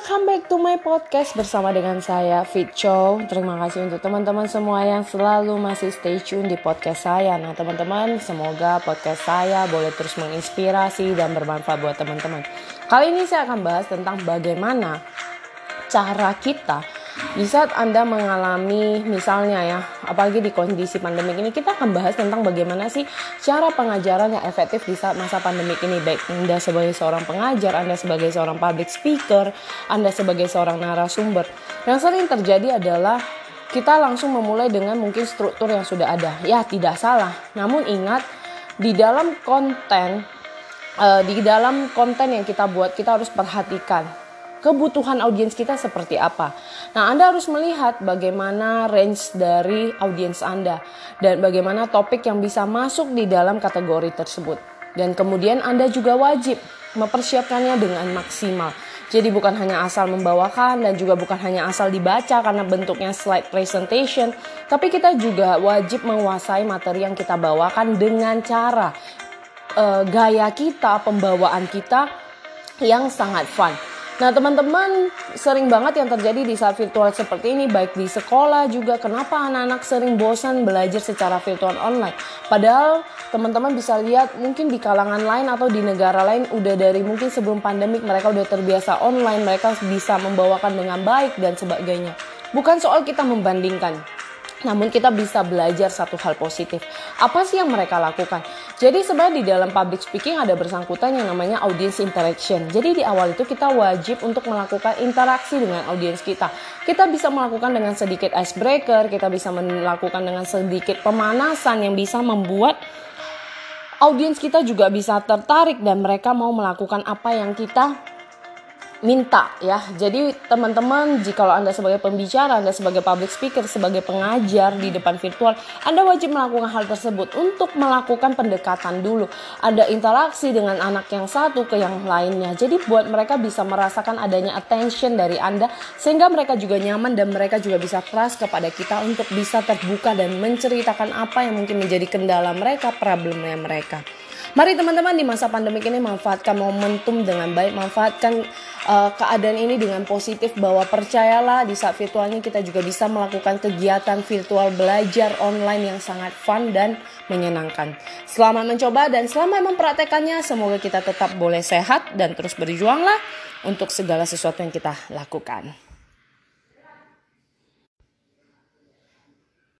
Welcome back to my podcast bersama dengan saya Fit Chow. Terima kasih untuk teman-teman semua yang selalu masih stay tune di podcast saya. Nah teman-teman semoga podcast saya boleh terus menginspirasi dan bermanfaat buat teman-teman. Kali ini saya akan bahas tentang bagaimana cara kita di saat Anda mengalami misalnya ya, apalagi di kondisi pandemik ini kita akan bahas tentang bagaimana sih cara pengajaran yang efektif di saat masa pandemik ini baik Anda sebagai seorang pengajar, Anda sebagai seorang public speaker, Anda sebagai seorang narasumber. Yang sering terjadi adalah kita langsung memulai dengan mungkin struktur yang sudah ada. Ya, tidak salah. Namun ingat di dalam konten uh, di dalam konten yang kita buat kita harus perhatikan kebutuhan audiens kita seperti apa. Nah, Anda harus melihat bagaimana range dari audiens Anda dan bagaimana topik yang bisa masuk di dalam kategori tersebut. Dan kemudian Anda juga wajib mempersiapkannya dengan maksimal. Jadi bukan hanya asal membawakan dan juga bukan hanya asal dibaca karena bentuknya slide presentation, tapi kita juga wajib menguasai materi yang kita bawakan dengan cara uh, gaya kita, pembawaan kita yang sangat fun. Nah teman-teman sering banget yang terjadi di saat virtual seperti ini baik di sekolah juga kenapa anak-anak sering bosan belajar secara virtual online. Padahal teman-teman bisa lihat mungkin di kalangan lain atau di negara lain udah dari mungkin sebelum pandemik mereka udah terbiasa online mereka bisa membawakan dengan baik dan sebagainya. Bukan soal kita membandingkan, namun kita bisa belajar satu hal positif. Apa sih yang mereka lakukan? Jadi sebenarnya di dalam public speaking ada bersangkutan yang namanya audience interaction. Jadi di awal itu kita wajib untuk melakukan interaksi dengan audiens kita. Kita bisa melakukan dengan sedikit icebreaker, kita bisa melakukan dengan sedikit pemanasan yang bisa membuat audiens kita juga bisa tertarik dan mereka mau melakukan apa yang kita minta ya. Jadi teman-teman jika Anda sebagai pembicara, Anda sebagai public speaker, sebagai pengajar di depan virtual, Anda wajib melakukan hal tersebut untuk melakukan pendekatan dulu. Ada interaksi dengan anak yang satu ke yang lainnya. Jadi buat mereka bisa merasakan adanya attention dari Anda sehingga mereka juga nyaman dan mereka juga bisa trust kepada kita untuk bisa terbuka dan menceritakan apa yang mungkin menjadi kendala mereka, problemnya mereka. Mari teman-teman di masa pandemi ini manfaatkan momentum dengan baik, manfaatkan uh, keadaan ini dengan positif bahwa percayalah di saat virtual ini kita juga bisa melakukan kegiatan virtual belajar online yang sangat fun dan menyenangkan. Selamat mencoba dan selamat mempraktekannya. Semoga kita tetap boleh sehat dan terus berjuanglah untuk segala sesuatu yang kita lakukan.